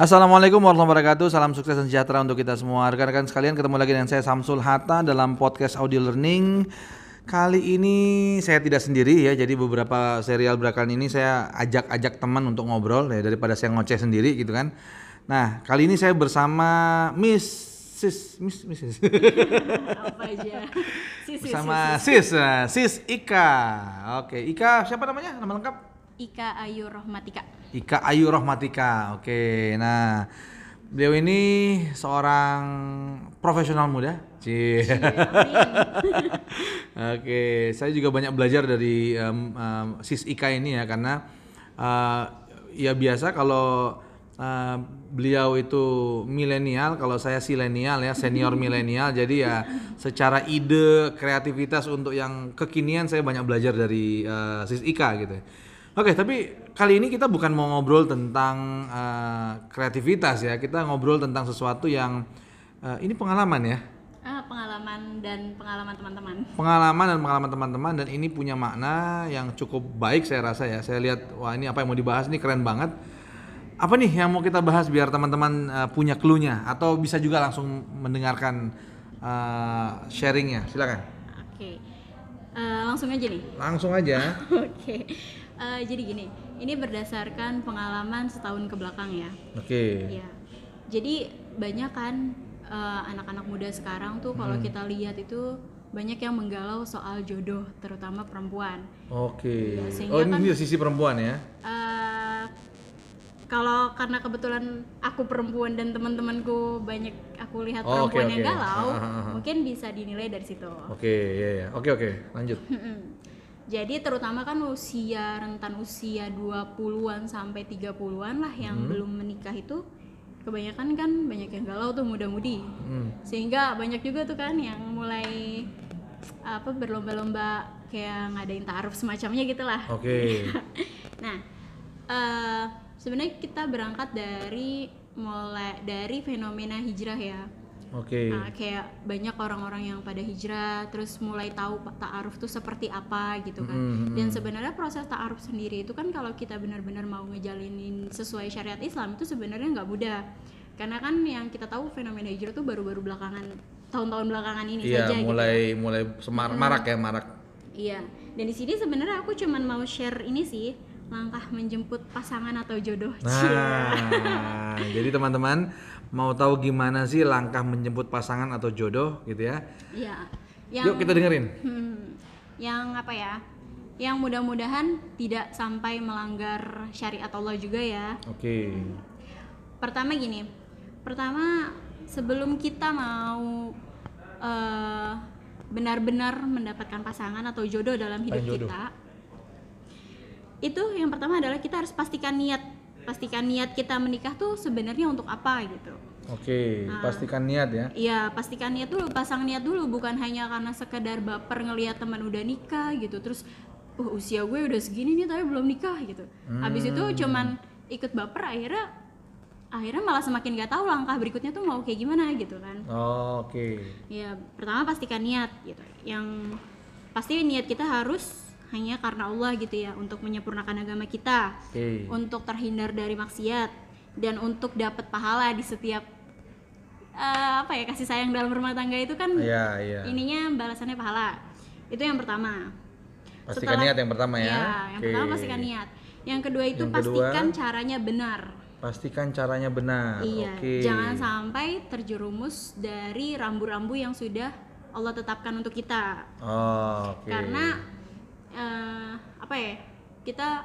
Assalamualaikum warahmatullahi wabarakatuh. Salam sukses dan sejahtera untuk kita semua. Rekan-rekan sekalian, ketemu lagi dengan saya Samsul Hatta dalam podcast audio learning. Kali ini saya tidak sendiri ya, jadi beberapa serial belakangan ini saya ajak-ajak teman untuk ngobrol ya daripada saya ngoceh sendiri gitu kan. Nah, kali ini saya bersama Miss Sis, Miss, Miss Sis. apa aja sis, sis, bersama sis, sis. Sis, nah, Sis Ika. Oke, Ika siapa namanya? Nama lengkap? Ika Ayu Rohmatika Ika Ayu Rohmatika. Oke, nah beliau ini seorang profesional muda. Cie. Oke, saya juga banyak belajar dari em, em, Sis Ika ini ya karena eh, ya biasa kalau eh, beliau itu milenial, kalau saya silenial ya, senior milenial. Jadi ya secara ide, kreativitas untuk yang kekinian saya banyak belajar dari eh, Sis Ika gitu. Oke, tapi kali ini kita bukan mau ngobrol tentang eh, kreativitas ya. Kita ngobrol tentang sesuatu yang eh, ini pengalaman ya. ah, pengalaman dan pengalaman teman-teman Pengalaman dan pengalaman teman-teman dan ini punya makna yang cukup baik saya rasa ya. Saya lihat wah ini apa yang mau dibahas ini keren banget. Apa nih yang mau kita bahas biar teman-teman eh, punya clue-nya atau bisa juga langsung mendengarkan eh, sharingnya. Silakan. oke Eh, langsung aja nih Langsung aja. oke Eh, jadi gini ini berdasarkan pengalaman setahun ke belakang ya Oke. ya jadi banyak kan eh, anak-anak muda sekarang tuh kalau Hmm. kita lihat itu banyak yang menggalau soal jodoh terutama perempuan Oke. Iya, sehingga Oh, ini kan- sisi perempuan ya. Eh, kalau karena kebetulan aku perempuan dan teman-temanku banyak aku lihat Oh, perempuan yang oke. galau, Ah, ah, ah. mungkin bisa dinilai dari situ. Oke, ya ya. Oke, oke. Lanjut. Jadi terutama kan usia rentan usia 20-an sampai 30-an lah yang Hmm. belum menikah itu kebanyakan kan banyak yang galau tuh muda-mudi. Hmm. Sehingga banyak juga tuh kan yang mulai apa berlomba-lomba kayak ngadain taaruf semacamnya gitu lah. Oke. Nah, eh sebenarnya kita berangkat dari mulai dari fenomena hijrah ya. Oke. Nah, kayak banyak orang-orang yang pada hijrah, terus mulai tahu ta'aruf tuh seperti apa gitu kan. Mm, mm, Dan mm. sebenarnya proses ta'aruf sendiri itu kan kalau kita benar-benar mau ngejalinin sesuai syariat Islam itu sebenarnya nggak mudah. Karena kan yang kita tahu fenomena hijrah tuh baru-baru belakangan tahun-tahun belakangan ini Iya, saja gitu. mulai mulai semar marak ya, marak. Iya, dan di sini sebenarnya aku cuman mau share ini sih langkah menjemput pasangan atau jodoh. Nah, jadi teman-teman mau tahu gimana sih langkah menjemput pasangan atau jodoh gitu ya? Iya. Yang Yuk kita dengerin. hmm, yang apa ya? Yang mudah-mudahan tidak sampai melanggar syariat Allah juga ya. Oke. Pertama gini. Pertama sebelum kita mau eh, benar-benar mendapatkan pasangan atau jodoh dalam hidup jodoh? kita, itu yang pertama adalah kita harus pastikan niat. Pastikan niat kita menikah tuh sebenarnya untuk apa gitu. Oke, Nah. pastikan niat ya. Iya, pastikan niat dulu, pasang niat dulu, bukan hanya karena sekedar baper ngelihat teman udah nikah gitu, terus uh, usia gue udah segini nih tapi belum nikah gitu. Habis itu Hmm. cuman ikut baper akhirnya akhirnya malah semakin gak tahu langkah berikutnya tuh mau kayak gimana gitu kan. Oke. Ya, pertama pastikan niat gitu. Yang pasti niat kita harus hanya karena Allah gitu ya, untuk menyempurnakan agama kita Oke. untuk terhindar dari maksiat dan untuk dapat pahala di setiap eh, apa ya kasih sayang dalam rumah tangga itu kan Iya, iya. ininya balasannya pahala itu yang pertama Pastikan Setelah- niat yang pertama ya. Iya, yang Oke. pertama pastikan niat yang kedua itu Yang kedua? pastikan caranya benar Pastikan caranya benar. iya Oke. jangan sampai terjerumus dari rambu-rambu yang sudah Allah tetapkan untuk kita Oh, Oke. karena apa ya kita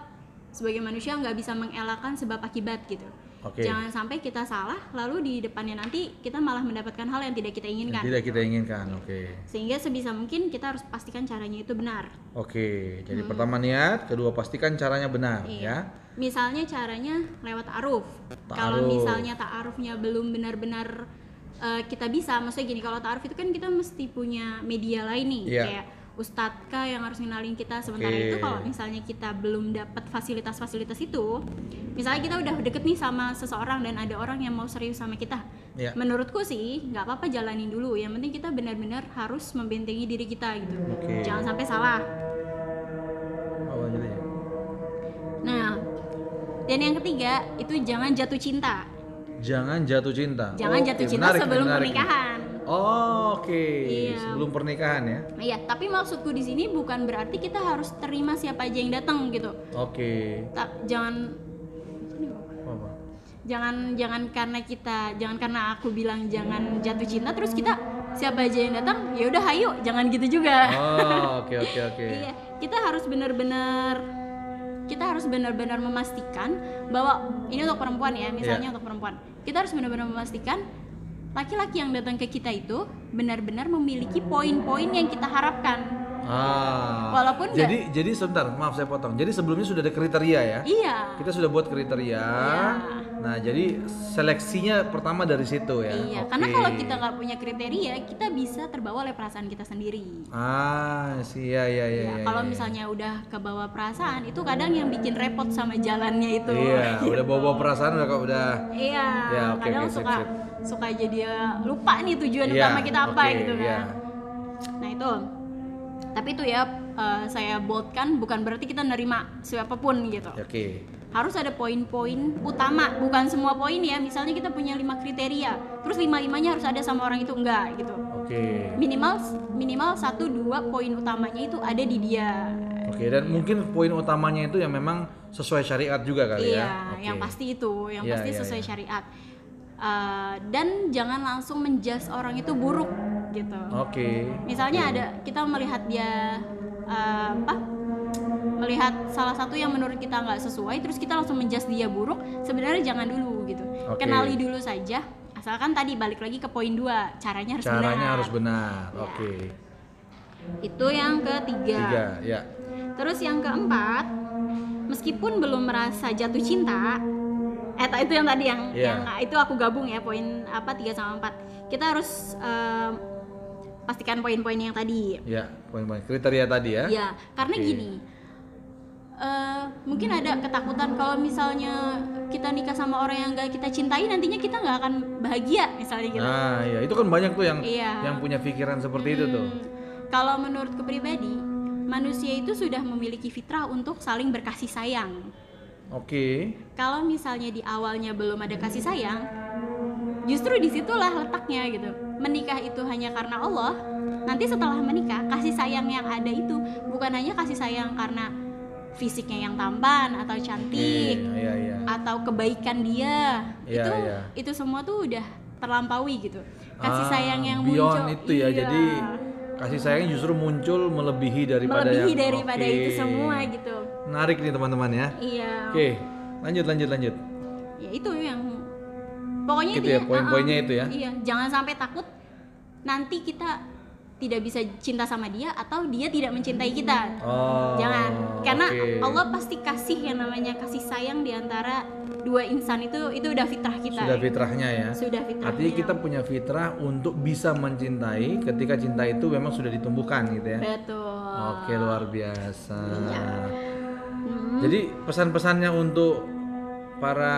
sebagai manusia nggak bisa mengelakkan sebab akibat gitu Oke. jangan sampai kita salah lalu di depannya nanti kita malah mendapatkan hal yang tidak kita Yang inginkan tidak kita inginkan. Oke. sehingga sebisa mungkin kita harus pastikan caranya itu benar Oke. Jadi pertama niat, kedua pastikan caranya benar Iya. ya. misalnya caranya lewat ta'aruf kalau misalnya ta'arufnya belum benar-benar eh, kita bisa maksudnya gini kalau ta'aruf itu kan kita mesti punya media lain nih Iya. kayak ustadz kah yang harus ngenalin kita sementara Oke. itu kalau misalnya kita belum dapat fasilitas-fasilitas itu misalnya kita udah deket nih sama seseorang dan ada orang yang mau serius sama kita Iya. menurutku sih nggak apa-apa jalanin dulu yang penting kita benar-benar harus membentengi diri kita gitu Oke. jangan sampai salah Oh, nah dan yang ketiga itu jangan jatuh cinta Jangan jatuh cinta. jangan Oke, jatuh cinta menarik sebelum menarik pernikahan Oh, oke. Iya. Sebelum pernikahan ya. iya tapi maksudku di sini bukan berarti kita harus terima siapa aja yang datang gitu Oke. tak jangan Apa? jangan jangan karena kita jangan karena aku bilang jangan jatuh cinta terus kita siapa aja yang datang ya udah hayu jangan gitu juga Oh, oke oke oke. iya kita harus benar-benar kita harus benar-benar memastikan bahwa ini untuk perempuan ya misalnya Iya. untuk perempuan kita harus benar-benar memastikan laki-laki yang datang ke kita itu benar-benar memiliki poin-poin yang kita harapkan Ah. Walaupun jadi jadi sebentar, maaf saya potong. Jadi sebelumnya sudah ada kriteria ya? iya Kita sudah buat kriteria. Iya. Nah, jadi seleksinya pertama dari situ ya. iya Oke. karena kalau kita nggak punya kriteria kita bisa terbawa oleh perasaan kita sendiri Ah, sih ya ya ya. Ya, ya, kalau ya. misalnya udah kebawa perasaan itu kadang yang bikin repot sama jalannya itu. Iya, udah bawa-bawa perasaan udah kok udah. Iya, Ya, oke, kadang sip, suka sip. Suka jadi ya, lupa nih tujuan Iya, utama kita apa oke, gitu kan. iya. Nah itu, tapi itu ya eh, saya boldkan bukan berarti kita nerima siapa pun gitu. Oke. Harus ada poin-poin utama, bukan semua poin ya. Misalnya kita punya lima kriteria, terus lima limanya harus ada sama orang itu enggak gitu. Oke. Minimal minimal satu dua poin utamanya itu ada di dia. Oke, dan mungkin poin utamanya itu yang memang sesuai syariat juga kali Iya, ya. Oke. yang pasti itu, yang Iya, pasti iya, sesuai iya. syariat. Uh, dan jangan langsung menjudge orang itu buruk gitu. Oke. Misalnya ada kita melihat dia uh, apa? Melihat salah satu yang menurut kita nggak sesuai, terus kita langsung menjudge dia buruk. Sebenarnya jangan dulu gitu. Oke. Kenali dulu saja. Asalkan tadi balik lagi ke poin dua, caranya harus Caranya benar. harus benar. Iya. Oke. Itu yang ketiga. Tiga, ya. Terus yang keempat, meskipun belum merasa jatuh cinta, eh itu yang tadi yang Iya. yang itu aku gabung ya poin apa 3 sama 4. Kita harus em, pastikan poin-poin yang tadi. Ya, poin-poin kriteria tadi ya. Ya, karena Oke. gini. eh, mungkin ada ketakutan kalau misalnya kita nikah sama orang yang gak kita cintai nantinya kita nggak akan bahagia misalnya gitu. Nah, ya itu kan banyak tuh yang Iya. yang punya pikiran seperti itu tuh. Hmm, Kalau menurutku pribadi, manusia itu sudah memiliki fitrah untuk saling berkasih sayang. Oke. kalau misalnya di awalnya belum ada kasih sayang justru di situlah letaknya gitu menikah itu hanya karena Allah nanti setelah menikah kasih sayang yang ada itu bukan hanya kasih sayang karena fisiknya yang tampan atau cantik Iya, iya. atau kebaikan dia Iya, itu iya. itu semua tuh udah terlampaui gitu kasih Ah, sayang yang muncul itu ya. iya. Jadi kasih sayang justru muncul melebihi daripada melebihi yang daripada Oke. itu semua gitu Menarik nih teman-teman ya. iya Oke, lanjut lanjut lanjut. ya itu yang pokoknya Gitu dia ya, poin-poinnya uh-uh, itu ya. iya jangan sampai takut nanti kita tidak bisa cinta sama dia atau dia tidak mencintai kita Oh. jangan karena oke. Allah pasti kasih yang namanya kasih sayang di antara dua insan itu itu udah fitrah kita sudah ya. fitrahnya ya. sudah fitrahnya Artinya kita punya fitrah untuk bisa mencintai ketika cinta itu memang sudah ditumbuhkan gitu ya. betul Oke, luar biasa. Mm, Jadi pesan-pesannya untuk para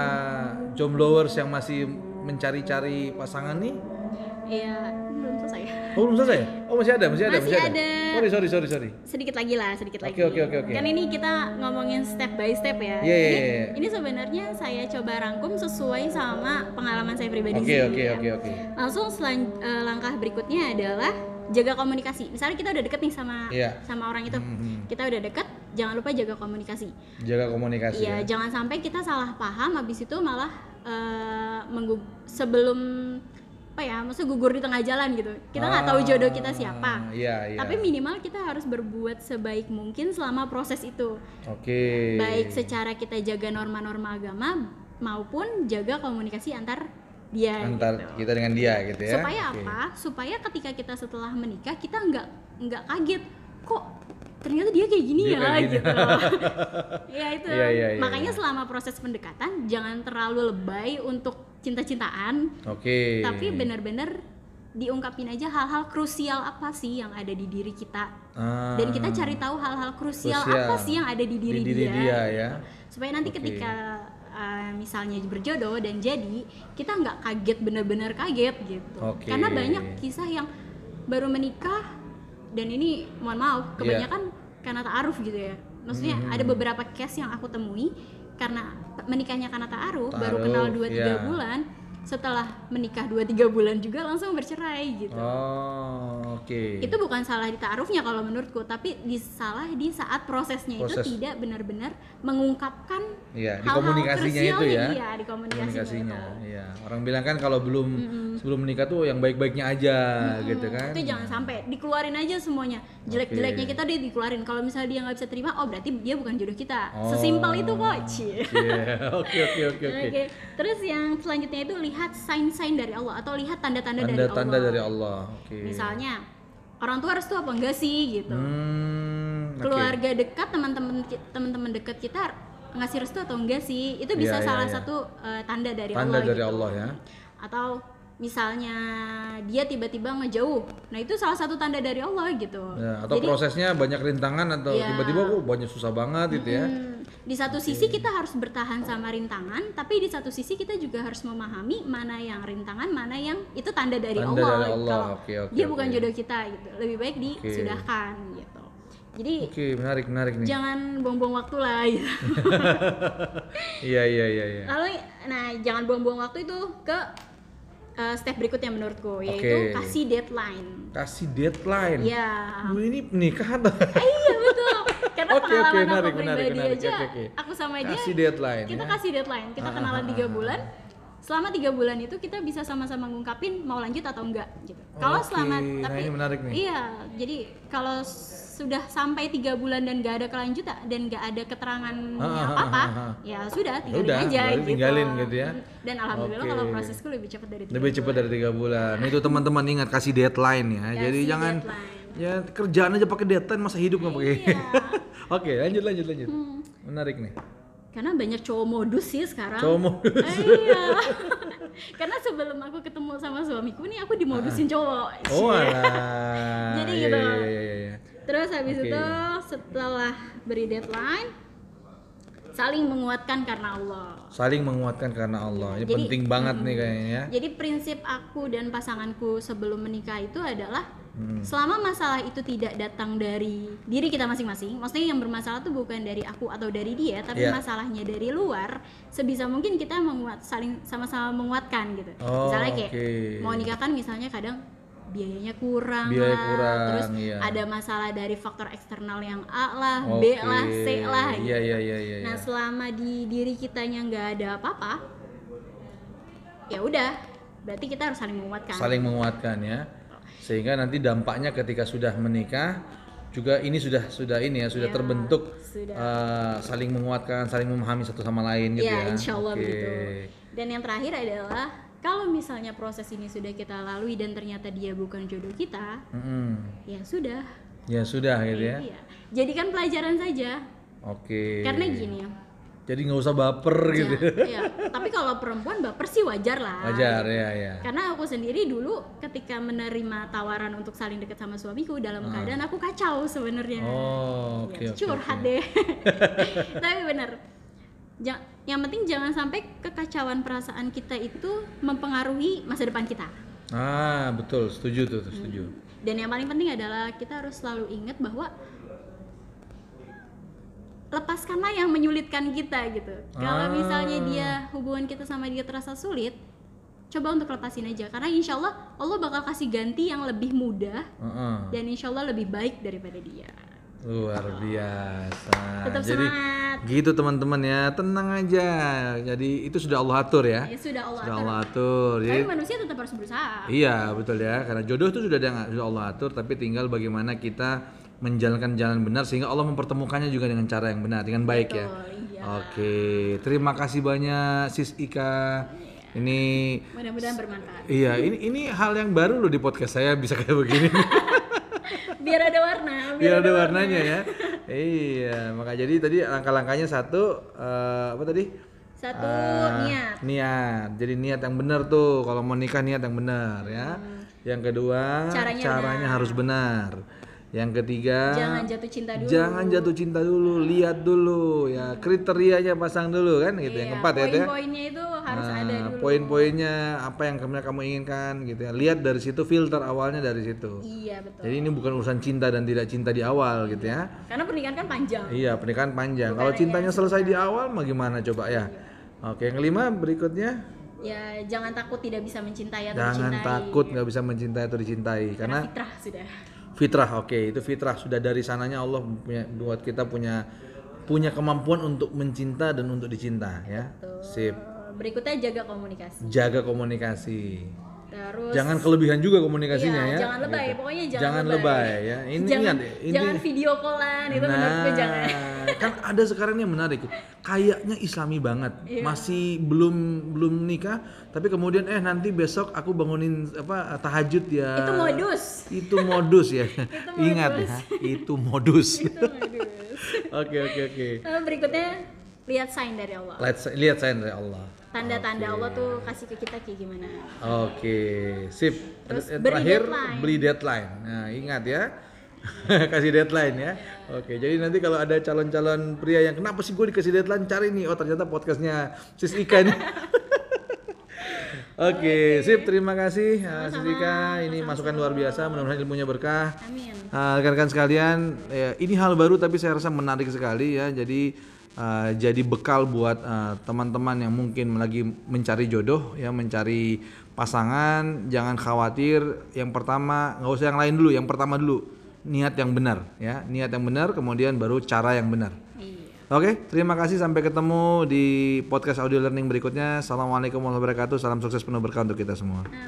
jombloers yang masih mencari-cari pasangan nih iya belum selesai Oh belum selesai? Oh masih ada, masih ada, Masih masih, ada. ada. Sorry, sorry, sorry, sorry. sedikit lagi lah sedikit Oke, lagi oke, oke, oke. kan ini kita ngomongin step by step ya Iya, iya, ini, iya. ini sebenarnya saya coba rangkum sesuai sama pengalaman saya pribadi Oke, oke, ya. oke, oke. langsung selan- eh, langkah berikutnya adalah jaga komunikasi misalnya kita udah deket nih sama Iya. sama orang itu Mhm. kita udah deket jangan lupa jaga komunikasi Jaga komunikasi. Iya, ya. jangan sampai kita salah paham habis itu malah menggu- sebelum apa ya, maksudnya gugur di tengah jalan gitu. Kita nggak tahu jodoh kita siapa. Ah, Iya, iya. Tapi minimal kita harus berbuat sebaik mungkin selama proses itu. Oke. Baik secara kita jaga norma-norma agama maupun jaga komunikasi antar dia. antar gitu. kita dengan dia gitu ya. Supaya Oke. apa? Supaya ketika kita setelah menikah kita nggak nggak kaget kok ternyata dia kayak gini Dia ya kayak gitu. ya itu. Iya, Makanya iya. selama proses pendekatan jangan terlalu lebay untuk cinta-cintaan, Oke. tapi benar-benar diungkapin aja hal-hal krusial apa sih yang ada di diri kita. Ah, Dan kita cari tahu hal-hal krusial, Krusial. apa sih yang ada di diri, di diri dia. dia ya. Supaya nanti Oke. ketika uh, misalnya berjodoh dan jadi, kita nggak kaget bener-bener kaget gitu. Oke. Karena banyak kisah yang baru menikah dan ini mohon maaf Iya. kebanyakan karena ta'aruf gitu ya. Maksudnya Hmm. ada beberapa case yang aku temui karena menikahnya karena ta'aruf, baru Ta'aruf, kenal 2 3 iya. bulan setelah menikah 2-3 bulan juga langsung bercerai gitu. Oh, oke. Itu bukan salah di ta'arufnya kalau menurutku, tapi di salah di saat prosesnya Proses. itu tidak benar-benar mengungkapkan Iya, di hal-hal komunikasinya itu ya. Iya, di komunikasinya. Komunikasinya, itu. iya. Orang bilang kan kalau belum sebelum menikah tuh yang baik-baiknya aja gitu kan. Itu jangan sampai dikeluarin aja semuanya. Jelek-jeleknya kita dia dikeluarin. Kalau misalnya dia nggak bisa terima, oh berarti dia bukan jodoh kita. Oh. Sesimpel itu kok. Iya, oke oke oke oke. Oke. Terus yang selanjutnya itu lihat sign-sign dari Allah atau lihat tanda-tanda dari Allah. Tanda-tanda dari Allah. Misalnya orang tua restu apa enggak sih gitu. Hmm, oke. Keluarga dekat, teman-teman teman-teman dekat kita ngasih restu atau enggak sih? Itu bisa Iya, iya, salah iya. satu eh, tanda dari Tanda Allah dari gitu. Allah ya. Atau misalnya dia tiba-tiba ngejauh. Nah, itu salah satu tanda dari Allah gitu. Ya, atau Jadi prosesnya banyak rintangan atau Iya. tiba-tiba kok banyak susah banget gitu ya. Di satu sisi kita harus bertahan sama rintangan, tapi di satu sisi kita juga harus memahami mana yang rintangan, mana yang itu tanda dari Tanda Allah. dari Allah, Kalau oke, oke, dia oke. bukan jodoh kita gitu. Lebih baik disudahkan gitu. Jadi Oke, menarik menarik nih. jangan buang-buang waktu lah gitu. Iya iya iya iya. Lalu nah jangan buang-buang waktu itu ke uh, step berikutnya menurutku yaitu Oke. kasih deadline. Kasih deadline. Ya. Bu ini pernikahan. iya betul. Karena oke, pengalaman menarik, aku menarik, pribadi menarik. aja, Oke, oke. aku sama dia Kasih deadline kita ya. kasih deadline. Kita Ah, kenalan ah, tiga ah, bulan. Selama tiga bulan itu kita bisa sama-sama ngungkapin mau lanjut atau enggak gitu. Kalau Oke, selama nah tapi ini menarik nih. iya, jadi kalau sudah sampai tiga bulan dan gak ada kelanjutan dan gak ada keterangan apa apa, ah. ya sudah tinggalin udah, aja gitu. tinggalin gitu ya. Dan alhamdulillah Oke. kalau prosesku lebih cepat dari tiga Lebih cepat dari tiga bulan. Nah, itu teman-teman ingat kasih deadline ya. Jadi Kasih jangan deadline. ya kerjaan aja pakai deadline masa hidup nggak pakai. Iya. Oke, lanjut lanjut lanjut. Hmm. Menarik nih. Karena banyak cowok modus sih sekarang. Cowok modus. Eh, iya. Karena sebelum aku ketemu sama suamiku nih aku dimodusin cowok. Oh alah. Jadi Iya, gitu. iya, iya, iya, iya. Terus habis Oke. itu setelah beri deadline saling menguatkan karena Allah. Saling menguatkan karena Allah. Ini Jadi, penting banget nih kayaknya ya. Jadi prinsip aku dan pasanganku sebelum menikah itu adalah Hmm. selama masalah itu tidak datang dari diri kita masing-masing, maksudnya yang bermasalah itu bukan dari aku atau dari dia, tapi Iya. masalahnya dari luar, sebisa mungkin kita menguat saling sama-sama menguatkan gitu. Oh, misalnya kayak oke. mau nikah kan misalnya kadang biayanya kurang Biaya lah, kurang, terus iya. ada masalah dari faktor eksternal yang A lah, B Oke. lah, C lah gitu. Iya iya iya iya. Nah iya. selama di diri kitanya nggak ada apa-apa, ya udah, berarti kita harus saling menguatkan. Saling menguatkan ya. Sehingga nanti dampaknya ketika sudah menikah juga ini sudah sudah ini ya sudah Ya, terbentuk sudah. eh, saling menguatkan, saling memahami satu sama lain gitu ya, ya. insya Allah Oke. begitu. Dan yang terakhir adalah kalau misalnya proses ini sudah kita lalui dan ternyata dia bukan jodoh kita, Mm-mm. ya sudah. Ya sudah gitu ya. Iya. Jadikan pelajaran saja. Oke. Karena gini ya. Jadi nggak usah baper gitu. ya, tapi kalau perempuan baper sih wajar lah. Wajar ya ya. Karena aku sendiri dulu ketika menerima tawaran untuk saling dekat sama suamiku dalam keadaan aku kacau sebenarnya. Ah. Oh, oke Ya, curhat oke. deh. Tapi bener. Ja- yang penting jangan sampai kekacauan perasaan kita itu mempengaruhi masa depan kita. Ah, betul, setuju tuh, tuh, setuju. Dan yang paling penting adalah kita harus selalu ingat bahwa lepaskanlah yang menyulitkan kita gitu. Kalau Ah. misalnya dia hubungan kita sama dia terasa sulit, coba untuk lepasin aja karena insya Allah Allah bakal kasih ganti yang lebih mudah Heeh. dan insya Allah lebih baik daripada dia. Luar biasa. Tetap Jadi semangat. gitu teman-teman ya, tenang aja. Jadi itu sudah Allah atur ya. Ya sudah Allah Sudah atur. Allah atur. Jadi Tapi manusia tetap harus berusaha. Iya betul ya, karena jodoh itu sudah ada sudah Allah atur, tapi tinggal bagaimana kita menjalankan jalan benar sehingga Allah mempertemukannya juga dengan cara yang benar, dengan baik ya. Betul, iya. Oke, terima kasih banyak Sis Ika. Ini Mudah-mudahan bermanfaat. iya ini ini hal yang baru loh di podcast saya bisa kayak begini. Biar ada warna. Biar ada warnanya ya. iya, maka jadi tadi langkah-langkahnya satu eh, apa tadi? Satu Ah, niat. Niat. Jadi niat yang benar tuh kalau mau nikah niat yang benar ya. Yang kedua Caranya caranya, harus benar. Yang ketiga Jangan jatuh cinta dulu. jangan jatuh cinta dulu, lihat dulu ya kriterianya pasang dulu kan gitu. yang Iya, keempat ya Teh. Poin-poinnya itu harus Nah, ada dulu. Poin-poinnya apa yang kamu kamu inginkan gitu ya. Lihat dari situ filter awalnya dari situ. Iya betul. Jadi ini bukan urusan cinta dan tidak cinta di awal gitu ya. Karena pernikahan kan panjang. Iya, pernikahan panjang. Bukan Kalau cintanya selesai di awal, mau gimana coba ya? Oke, yang kelima berikutnya ya jangan takut tidak bisa mencintai atau Jangan dicintai takut nggak bisa mencintai atau dicintai karena karena fitrah sudah fitrah oke itu fitrah sudah dari sananya Allah punya buat kita punya punya kemampuan untuk mencinta dan untuk dicinta ya. Sip. berikutnya jaga komunikasi Jaga komunikasi. terus Jangan kelebihan juga komunikasinya Iya, ya. jangan lebay gitu. pokoknya jangan, Jangan lebay ya. Ini jangan, ingat ini jangan video callan itu menurutku jangan Nah, kan ada sekarang yang menarik. Kayaknya islami banget. Iya. Masih belum belum nikah, tapi kemudian eh nanti besok aku bangunin apa tahajud ya. itu modus Itu modus ya. Ingat ya, itu modus. itu modus Oke oke oke. Lalu berikutnya lihat sign dari Allah Lihat lihat saya dari Allah. tanda-tanda Allah tuh kasih ke kita kayak gimana Oke, sip. Terus Eh, beri Terakhir deadline. beli deadline. Nah, ingat ya. kasih deadline ya. Oke, jadi nanti kalau ada calon-calon pria yang kenapa sih gue dikasih deadline cari nih. Oh, ternyata podcastnya Sis Ika nih. Oke, sip. Terima kasih uh, Sis Ika. Ini masukan luar biasa. Mudah-mudahan ilmunya berkah. amin Uh, rekan-rekan sekalian, ya, ini hal baru tapi saya rasa menarik sekali ya. Jadi uh, jadi bekal buat uh, teman-teman yang mungkin lagi mencari jodoh ya, mencari pasangan. Jangan khawatir. Yang pertama nggak usah yang lain dulu. Yang pertama dulu niat yang benar ya, niat yang benar. Kemudian baru cara yang benar. iya Oke, terima kasih sampai ketemu di podcast audio learning berikutnya. Assalamualaikum warahmatullahi wabarakatuh. Salam sukses penuh berkah untuk kita semua. amin